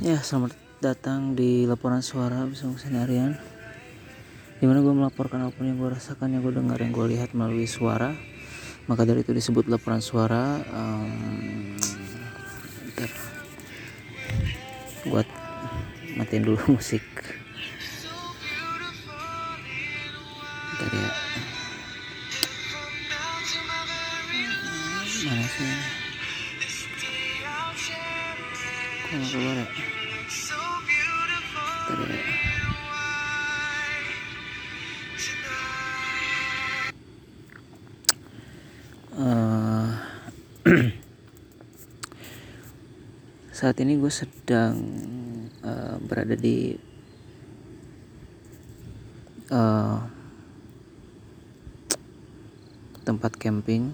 Ya, selamat datang di laporan suara bersama saya Aryan Di mana gue melaporkan apa yang gue rasakan, yang gue dengar, yang gue lihat melalui suara. Maka dari itu disebut laporan suara um, Gue matiin dulu musik. Bentar ya. Mana sih Kok keluar ya saat ini gue sedang uh, berada di uh, tempat camping.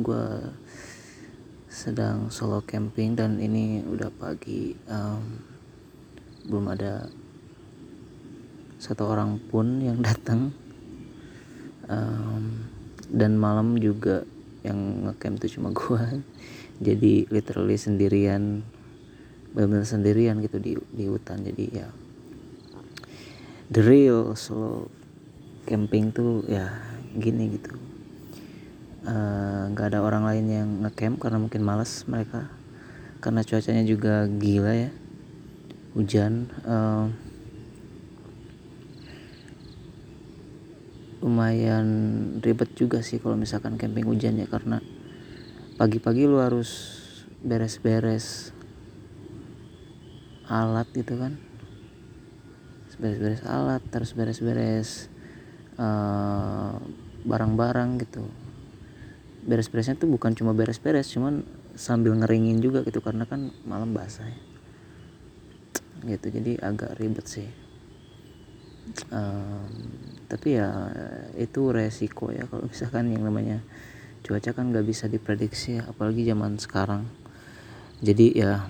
Gue sedang solo camping dan ini udah pagi um, belum ada satu orang pun yang datang. Um, dan malam juga yang ngecamp itu cuma gue jadi literally sendirian benar-benar sendirian gitu di di hutan. Jadi ya the real solo camping tuh ya gini gitu. Nggak uh, ada orang lain yang ngecamp karena mungkin malas mereka. Karena cuacanya juga gila ya hujan uh, lumayan ribet juga sih kalau misalkan camping hujan ya karena pagi-pagi lu harus beres-beres alat gitu kan. Beres-beres alat terus beres-beres uh, barang-barang gitu. Beres-beresnya tuh bukan cuma beres-beres cuman sambil ngeringin juga gitu karena kan malam basah ya. Gitu jadi agak ribet sih um, tapi ya itu resiko ya. Kalau misalkan yang namanya cuaca kan nggak bisa diprediksi apalagi zaman sekarang. Jadi ya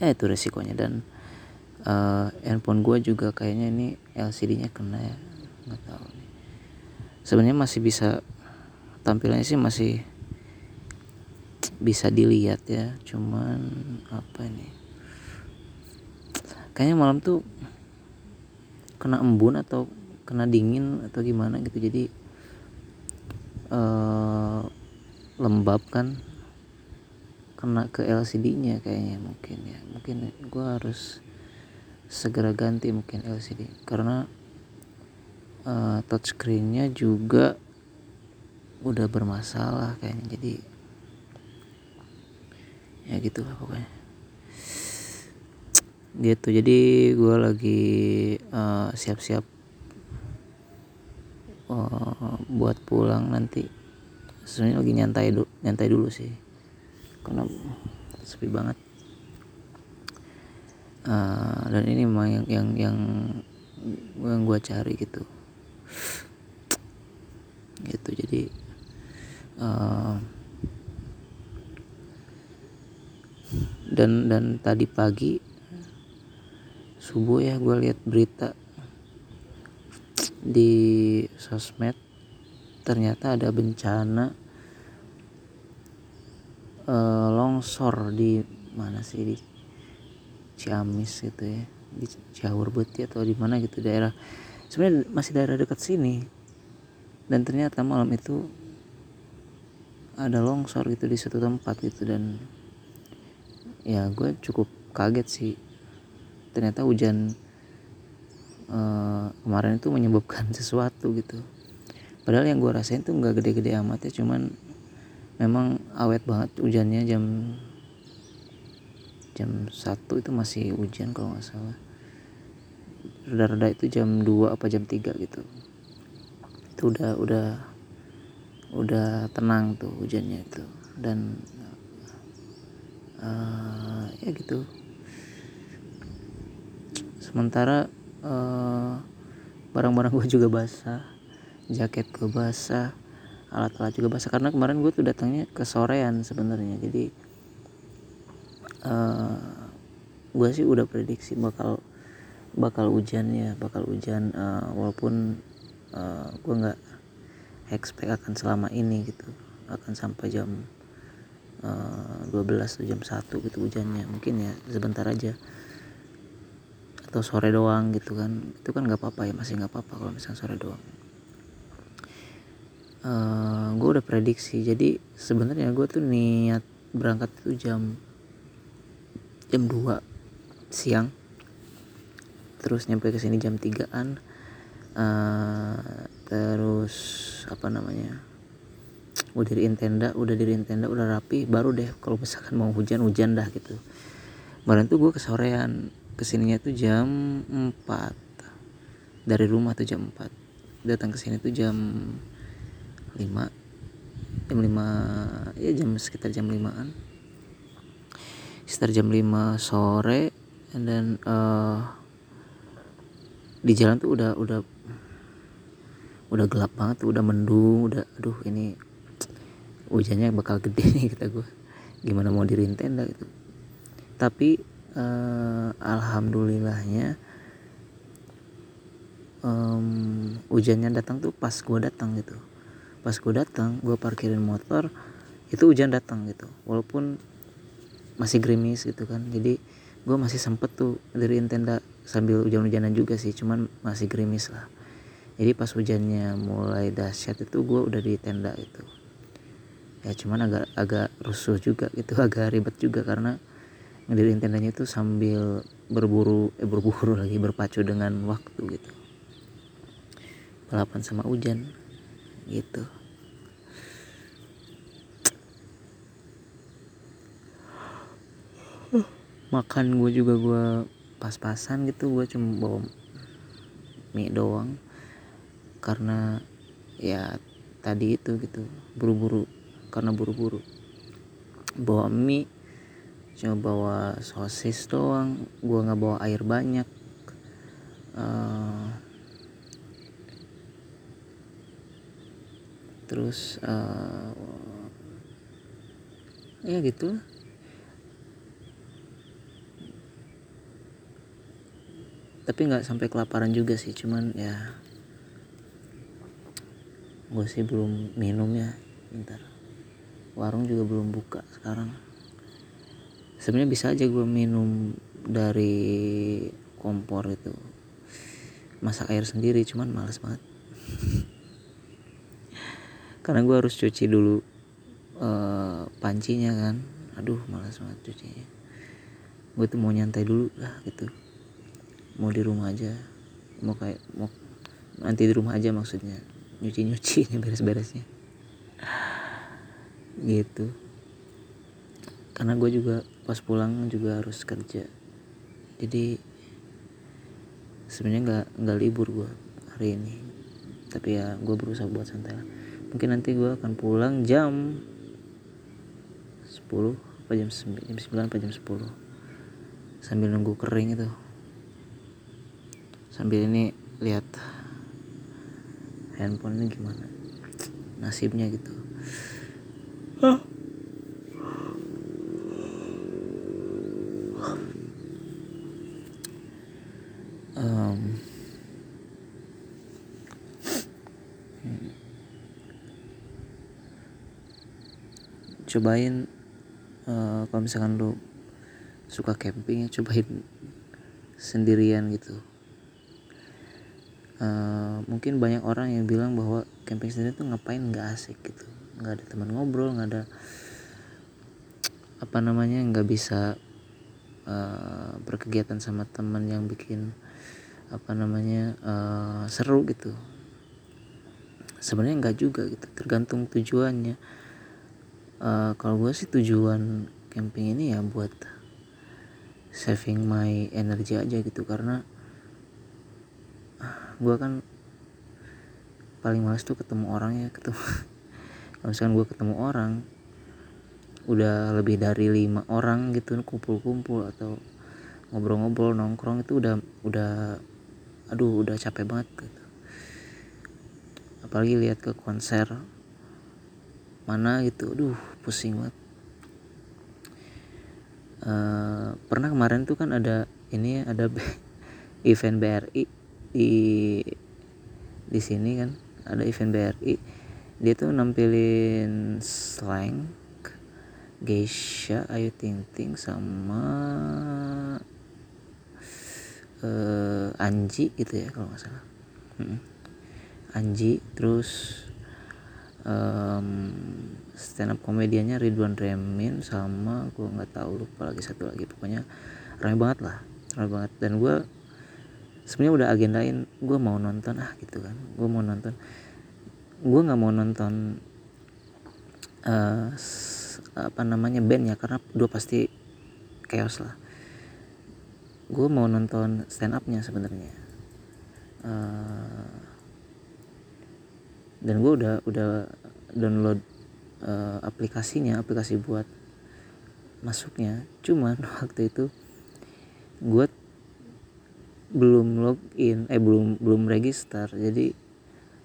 ya itu resikonya. Dan uh, handphone gue juga kayaknya ini LCD-nya kena ya. Nggak tahu nih. Sebenarnya masih bisa tampilannya sih masih bisa dilihat ya. Cuman apa ini? Kayaknya malam tuh kena embun atau kena dingin atau gimana gitu. Jadi uh, lembab kan kena ke LCD-nya kayaknya mungkin ya. Mungkin gue harus segera ganti mungkin LCD karena uh, touchscreen-nya juga udah bermasalah kayaknya. Jadi ya gitu lah pokoknya gitu. Jadi gue lagi uh, siap-siap uh, buat pulang nanti. Sebenarnya lagi nyantai dulu nyantai dulu sih. Karena sepi banget. Uh, dan ini memang yang yang yang yang gue cari gitu. Gitu. Jadi uh, dan dan tadi pagi subuh ya gue lihat berita di sosmed ternyata ada bencana uh, longsor di mana sih? Di Ciamis gitu ya di Ciaur Beti atau di mana gitu daerah. Sebenarnya masih daerah dekat sini. Dan ternyata malam itu ada longsor gitu di satu tempat gitu dan ya gue cukup kaget sih ternyata hujan uh, kemarin itu menyebabkan sesuatu gitu. Padahal yang gue rasain tuh nggak gede-gede amat ya cuman memang awet banget hujannya jam jam satu itu masih hujan kalau nggak salah. Reda-reda itu jam 2 apa jam 3 gitu. Itu udah udah udah tenang tuh hujannya itu. Dan uh, ya gitu sementara uh, barang-barang gue juga basah jaket gue basah alat-alat juga basah. Karena kemarin gue tuh datangnya ke sorean sebenarnya. Jadi uh, gue sih udah prediksi bakal bakal hujan ya bakal hujan uh, walaupun uh, gue nggak expect akan selama ini gitu. Akan sampai jam uh, 12 jam 1 gitu hujannya. Mungkin ya sebentar aja atau sore doang gitu kan. Itu kan nggak apa-apa ya masih nggak apa-apa kalau misalnya sore doang. Uh, eh, gue udah prediksi. Jadi sebenarnya gue tuh niat berangkat itu jam jam 2 siang. Terus nyampe ke sini jam 3an uh, eh, terus apa namanya udah diriin tenda udah diriin tenda udah rapi baru deh kalau misalkan mau hujan hujan dah gitu. Kemarin tuh gue kesorean ke sininya tuh jam 4 dari rumah tuh jam 4 datang ke sini tuh jam 5 jam 5 ya jam sekitar jam 5an sekitar jam 5 sore dan uh, di jalan tuh udah udah udah gelap banget udah mendung udah aduh ini hujannya bakal gede nih kata gue gimana mau dirin tenda gitu. Tapi uh, alhamdulillahnya um, hujannya datang tuh pas gue datang gitu. Pas gue datang gue parkirin motor itu hujan datang gitu. Walaupun masih gerimis gitu kan. Jadi gue masih sempet tuh dari tenda sambil hujan-hujanan juga sih. Cuman masih gerimis lah. Jadi pas hujannya mulai dahsyat itu gue udah di tenda itu ya cuman agak agak rusuh juga gitu agak ribet juga karena ngedirin tendanya itu sambil berburu eh berburu lagi berpacu dengan waktu gitu. Balapan sama hujan gitu. Makan gue juga gue pas-pasan gitu gue cuma bawa mie doang. Karena ya tadi itu gitu buru-buru karena buru-buru. Bawa mie cuma bawa sosis doang. Gue nggak bawa air banyak. Uh, terus uh, ya gitu. Tapi nggak sampai kelaparan juga sih cuman ya gue sih belum minum ya. Bentar. Warung juga belum buka sekarang sebenarnya bisa aja gue minum dari kompor itu. Masak air sendiri cuman males banget. Karena gue harus cuci dulu uh, pancinya kan. Aduh malas banget cucinya. Gue tuh mau nyantai dulu lah gitu. Mau di rumah aja. Mau kayak mau nanti di rumah aja maksudnya. Nyuci nyuci beres beresnya gitu karena gue juga pas pulang juga harus kerja. Jadi sebenarnya nggak nggak libur gue hari ini. Tapi ya gue berusaha buat santai lah. Mungkin nanti gue akan pulang jam 10 apa jam 9, jam 9 apa jam 10 sambil nunggu kering itu. Sambil ini lihat handphone ini gimana. Nasibnya gitu. Huh? Cobain uh, kalau misalkan lu suka camping ya cobain sendirian gitu. Uh, mungkin banyak orang yang bilang bahwa camping sendiri tuh ngapain nggak asik gitu. Nggak ada teman ngobrol nggak ada apa namanya nggak bisa uh, berkegiatan sama teman yang bikin apa namanya uh, seru gitu. Sebenarnya nggak juga gitu tergantung tujuannya uh, kalau gue sih tujuan camping ini ya buat saving my energy aja gitu. Karena gue kan paling males tuh ketemu orang ya ketemu kalau misalkan gue ketemu orang udah lebih dari lima orang gitu kumpul-kumpul atau ngobrol-ngobrol nongkrong itu udah udah aduh udah capek banget gitu. Apalagi lihat ke konser mana gitu. Aduh pusing banget. Uh, pernah kemarin tuh kan ada ini ada event BRI di di sini kan ada event BRI dia tuh nampilin slang Geisha Ayu Ting Ting sama uh, Anji gitu ya kalau nggak salah. Anji terus um, stand up komedianya Ridwan Remin sama gue nggak tahu lupa lagi satu lagi. Pokoknya ramai banget lah ramai banget. Dan gue sebenarnya udah agendain gue mau nonton ah gitu kan. Gue mau nonton. Gue nggak mau nonton uh, apa namanya band ya karena dua pasti chaos lah. Gue mau nonton stand upnya sebenarnya. Uh, dan gue udah udah download uh, aplikasinya aplikasi buat masuknya. Cuman waktu itu gue belum login eh belum belum register. Jadi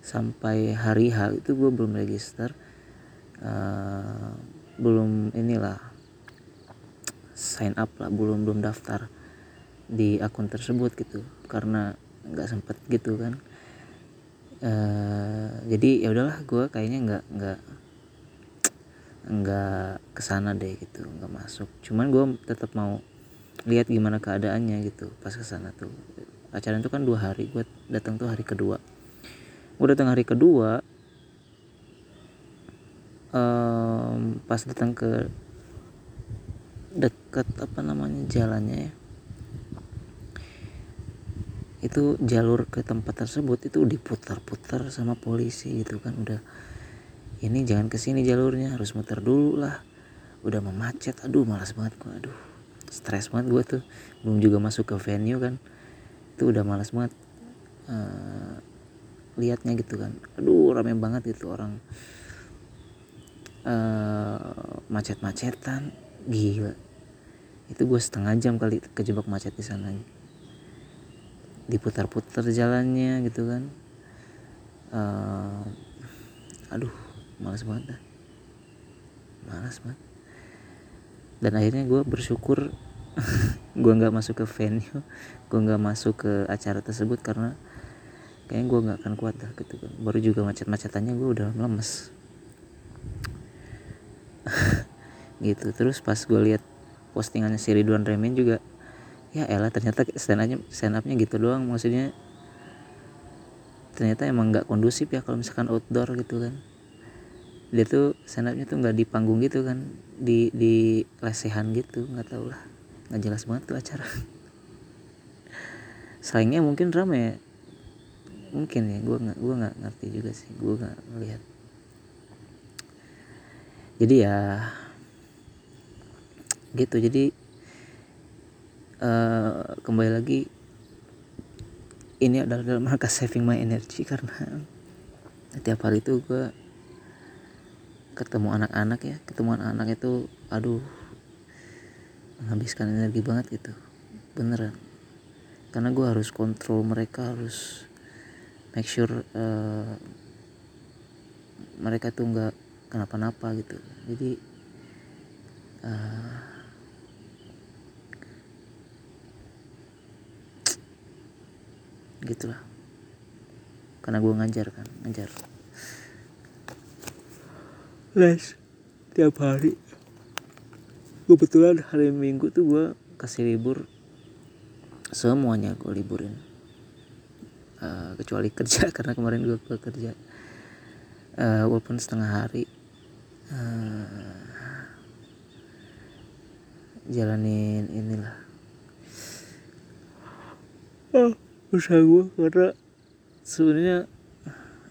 sampai hari H itu gue belum register uh, belum inilah sign up lah belum belum daftar di akun tersebut gitu. Karena nggak sempet gitu kan uh, jadi ya udahlah gue kayaknya nggak nggak nggak ke sana deh gitu nggak masuk. Cuman gue tetap mau lihat gimana keadaannya gitu pas ke sana tuh. Acara itu kan dua hari gue datang tuh hari kedua. Gue datang hari kedua um, pas datang ke dekat apa namanya jalannya ya itu jalur ke tempat tersebut itu diputar-putar sama polisi gitu kan. Udah ini jangan ke sini jalurnya harus muter dulu lah. Udah memacet aduh malas banget gua aduh stres banget gua tuh. Belum juga masuk ke venue kan itu udah malas banget uh, liatnya gitu kan. Aduh rame banget gitu orang uh, macet-macetan gila. Itu gue setengah jam kali kejebak macet di sana diputar-putar jalannya gitu kan. Uh, aduh malas banget dah. Malas banget. Dan akhirnya gue bersyukur gue nggak masuk ke venue gue nggak masuk ke acara tersebut karena kayaknya gue nggak akan kuat dah gitu kan. Baru juga macet-macetannya gue udah lemes gitu. Terus pas gue lihat postingannya si Ridwan Remin juga ya elah ternyata stand upnya stand upnya gitu doang maksudnya. Ternyata emang nggak kondusif ya kalau misalkan outdoor gitu kan. Dia tuh stand upnya tuh nggak di panggung gitu kan di di lesehan gitu nggak tau lah. Nggak jelas banget tuh acara. Sayangnya mungkin ya mungkin ya gue nggak gue nggak ngerti juga sih gue nggak ngeliat jadi ya gitu. Jadi uh, kembali lagi ini adalah dalam rangka saving my energy karena tiap hari itu gue ketemu anak-anak ya. Ketemu anak-anak itu aduh menghabiskan energi banget gitu. Beneran. Karena gue harus kontrol mereka harus make sure uh, mereka tuh nggak kenapa-napa gitu. Jadi uh, gitulah karena gue ngajar kan ngajar. Les tiap hari. Kebetulan hari minggu tuh gue kasih libur. Semuanya gue liburin. Uh, kecuali kerja karena kemarin gue kerja. Uh, walaupun setengah hari. Uh, jalanin inilah. Oh usaha gue karena sebenarnya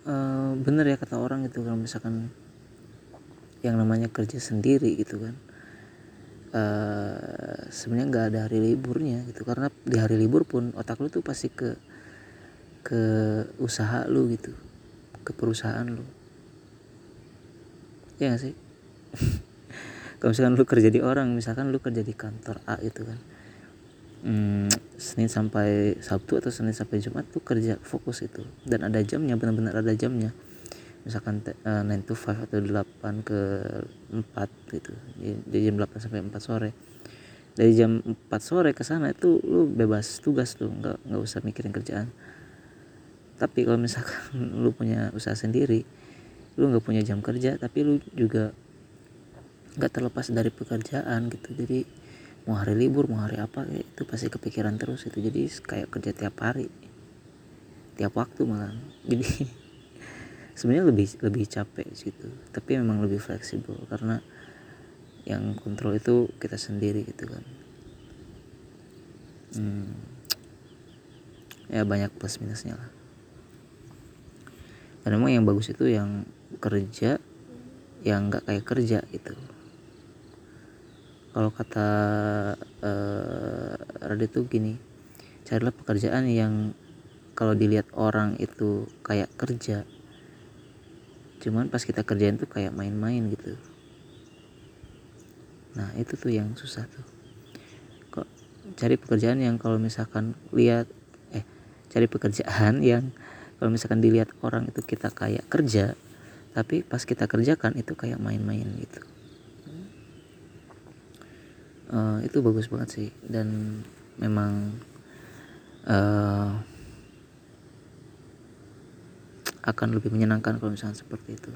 uh, bener ya kata orang gitu kalau misalkan yang namanya kerja sendiri gitu kan uh, sebenarnya nggak ada hari liburnya gitu. Karena di hari libur pun otak lu tuh pasti ke ke usaha lu gitu ke perusahaan lu. Ya gak sih? Kalau misalkan lu kerja di orang misalkan lu kerja di kantor A gitu kan hmm, Senin sampai Sabtu atau Senin sampai Jumat tuh kerja fokus itu. Dan ada jamnya benar-benar ada jamnya. Misalkan uh, 9 to 5 atau 8 ke 4 gitu. Dari jam 8 sampai 4 sore. Dari jam 4 sore ke sana itu lu bebas tugas tuh nggak nggak usah mikirin kerjaan. Tapi kalau misalkan lu punya usaha sendiri lu nggak punya jam kerja tapi lu juga nggak terlepas dari pekerjaan gitu. Jadi mau hari libur mau hari apa itu pasti kepikiran terus itu. Jadi kayak kerja tiap hari tiap waktu malah. Jadi sebenarnya lebih lebih capek gitu tapi memang lebih fleksibel karena yang kontrol itu kita sendiri gitu kan. Hmm, ya banyak plus minusnya lah. Dan memang yang bagus itu yang kerja yang nggak kayak kerja gitu kalau kata uh, Radit tuh gini carilah pekerjaan yang kalau dilihat orang itu kayak kerja cuman pas kita kerjain tuh kayak main-main gitu. Nah itu tuh yang susah tuh. Kok cari pekerjaan yang kalau misalkan lihat eh cari pekerjaan yang kalau misalkan dilihat orang itu kita kayak kerja tapi pas kita kerjakan itu kayak main-main gitu uh, itu bagus banget sih. Dan memang uh, akan lebih menyenangkan kalau misalnya seperti itu.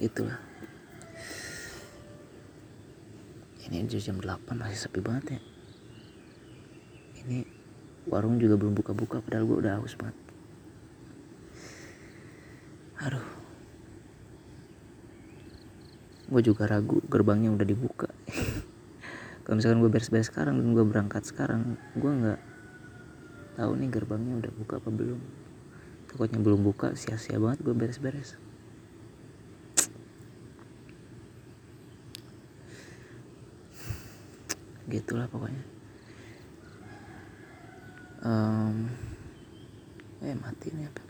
Itulah. Ini jam 8 masih sepi banget ya. Ini warung juga belum buka-buka padahal gue udah haus banget. Aduh. Gue juga ragu gerbangnya udah dibuka. Kalau misalkan gue beres-beres sekarang dan gue berangkat sekarang gue nggak tahu nih gerbangnya udah buka apa belum. Takutnya belum buka sia-sia banget gue beres-beres. Gitulah pokoknya um, eh mati nih apa?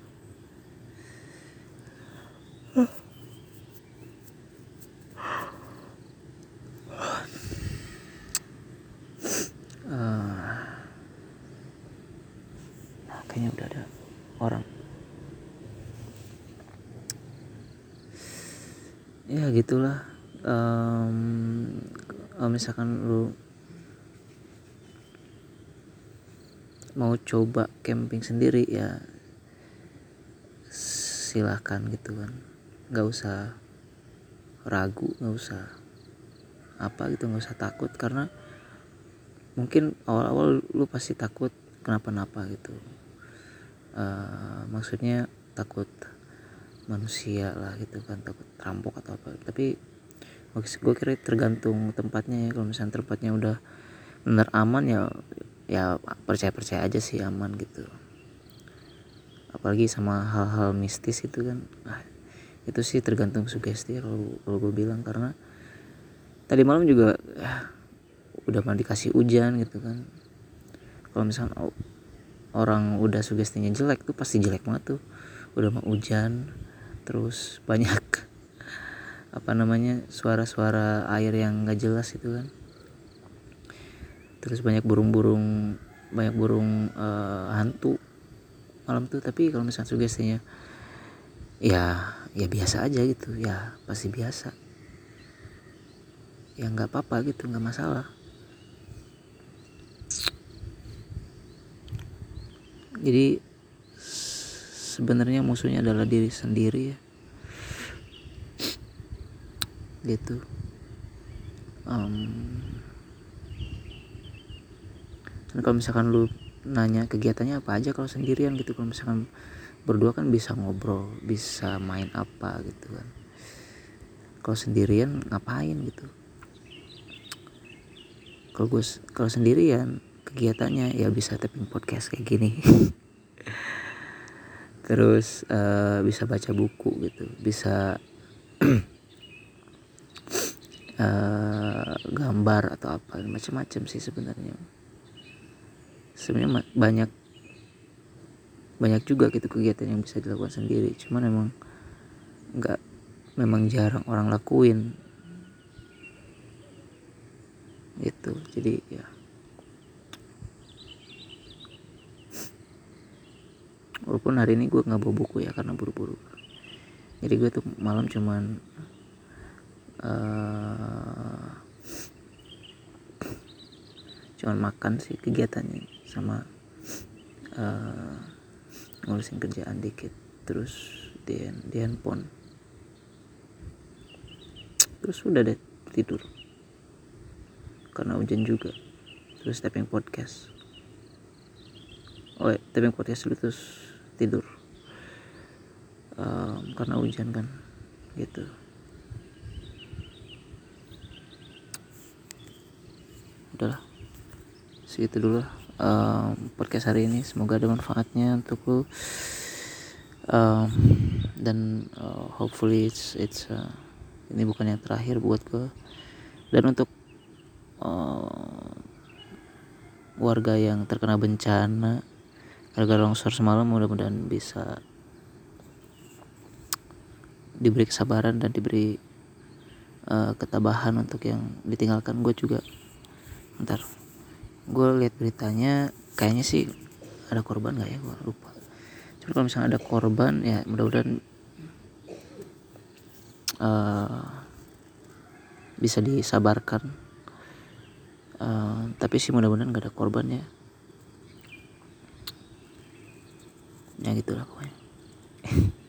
Uh, kayaknya udah ada orang. Ya gitulah. Um, misalkan lu mau coba camping sendiri ya silahkan gitu kan. Nggak usah ragu nggak usah apa gitu nggak usah takut. Karena mungkin awal-awal lu pasti takut kenapa-napa gitu. Uh, maksudnya takut manusia lah gitu kan takut rampok atau apa. Tapi gue kira tergantung tempatnya ya. Kalau misalnya tempatnya udah bener aman ya ya percaya percaya aja sih aman gitu. Apalagi sama hal-hal mistis itu kan. Ah, itu sih tergantung sugesti ya kalau kalau gue bilang. Karena tadi malam juga ah, udah mau dikasih hujan gitu kan. Kalau misalnya orang udah sugestinya jelek tuh pasti jelek banget tuh. Udah mau hujan terus banyak apa namanya suara-suara air yang gak jelas itu kan terus banyak burung-burung banyak burung uh, hantu malam tuh. Tapi kalau misalnya sugestinya ya ya biasa aja gitu. Ya pasti biasa. Ya nggak apa-apa gitu nggak masalah. Jadi sebenarnya musuhnya adalah diri sendiri ya. Gitu. Um, dan kalau misalkan lu nanya kegiatannya apa aja kalau sendirian gitu kalau misalkan berdua kan bisa ngobrol bisa main apa gitu kan. Kalau sendirian ngapain gitu? Kalau gue kalau sendirian kegiatannya ya bisa tapping podcast kayak gini. Terus uh, bisa baca buku gitu bisa uh, gambar atau apa macam-macam sih sebenarnya sebenarnya banyak banyak juga gitu kegiatan yang bisa dilakukan sendiri. Cuman emang nggak memang jarang orang lakuin. Itu jadi ya. Walaupun hari ini gue nggak bawa buku ya karena buru-buru. Jadi gue tuh malam cuman uh, cuman makan sih kegiatannya sama uh, ngurusin kerjaan dikit. Terus di, di handphone. Terus udah deh tidur. Karena hujan juga. Terus tapping podcast. Oh ya, tapping podcast dulu terus tidur. Um, karena hujan kan gitu. Udahlah. Segitu dulu um, podcast hari ini. Semoga ada manfaatnya untuk lu um, dan uh, hopefully it's it's uh, ini bukan yang terakhir buat gue dan untuk uh, warga yang terkena bencana gara-gara longsor semalam mudah-mudahan bisa diberi kesabaran dan diberi uh, ketabahan untuk yang ditinggalkan. Gue juga. Ntar gue lihat beritanya kayaknya sih ada korban nggak ya? Gue lupa. Cuma kalau misalnya ada korban ya mudah-mudahan uh, bisa disabarkan. Uh, tapi sih mudah-mudahan gak ada korban ya. Ya gitulah pokoknya.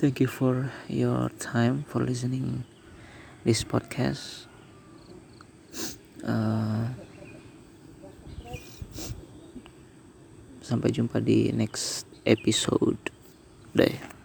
Thank you for your time for listening this podcast. Uh, sampai jumpa di next episode. Deh.